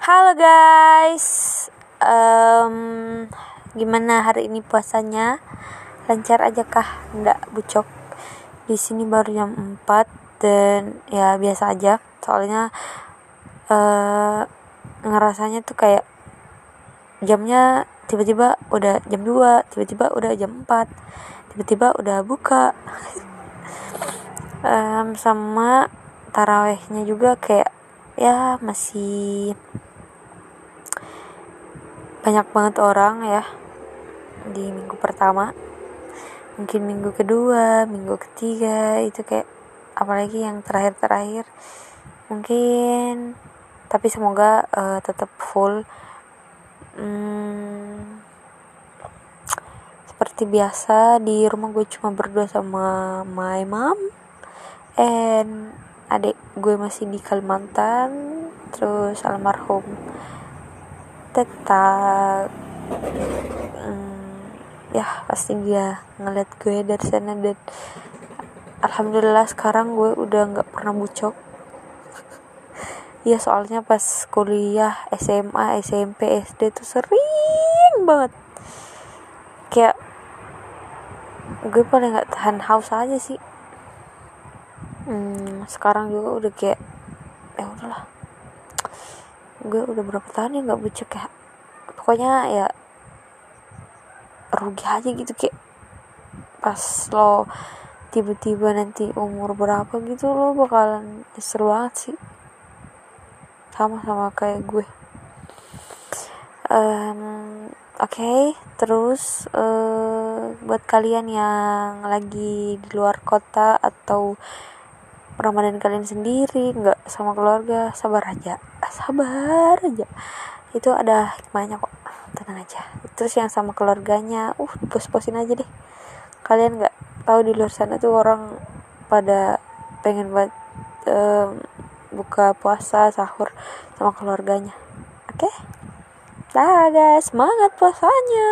Halo guys, Em, gimana hari ini puasanya? Lancar aja kah? Nggak bucok. Di sini baru jam 4 dan ya biasa aja. Soalnya eh ngerasanya tuh kayak jamnya tiba-tiba udah jam 2, tiba-tiba udah jam 4, tiba-tiba udah buka. Em, sama tarawehnya juga kayak ya masih banyak banget orang ya di minggu pertama mungkin minggu kedua minggu ketiga itu kayak apalagi yang terakhir-terakhir. Mungkin tapi semoga uh, tetap full. Hmm, seperti biasa di rumah gue cuma berdua sama my mom and adik gue masih di Kalimantan terus almarhum tetap hmm, ya pasti dia ngeliat gue dari sana dan alhamdulillah sekarang gue udah nggak pernah bucok. Ya soalnya pas kuliah SMA SMP SD tuh sering banget. Kayak gue paling nggak tahan haus aja sih. Hmm, sekarang juga udah kayak ya udahlah gue udah berapa tahun ya nggak bucek ya. Pokoknya ya rugi aja gitu kayak pas lo tiba-tiba nanti umur berapa gitu lo bakalan seru banget sih. Sama-sama kayak gue. Um, oke okay, terus uh, buat kalian yang lagi di luar kota atau Ramadan kalian sendiri nggak sama keluarga sabar aja. Sabar aja. Itu ada hikmahnya kok. Tenang aja. Terus yang sama keluarganya uh pos-posin aja deh. Kalian nggak tahu di luar sana tuh orang pada pengen buat um, buka puasa sahur sama keluarganya. Oke? Okay? guys semangat puasanya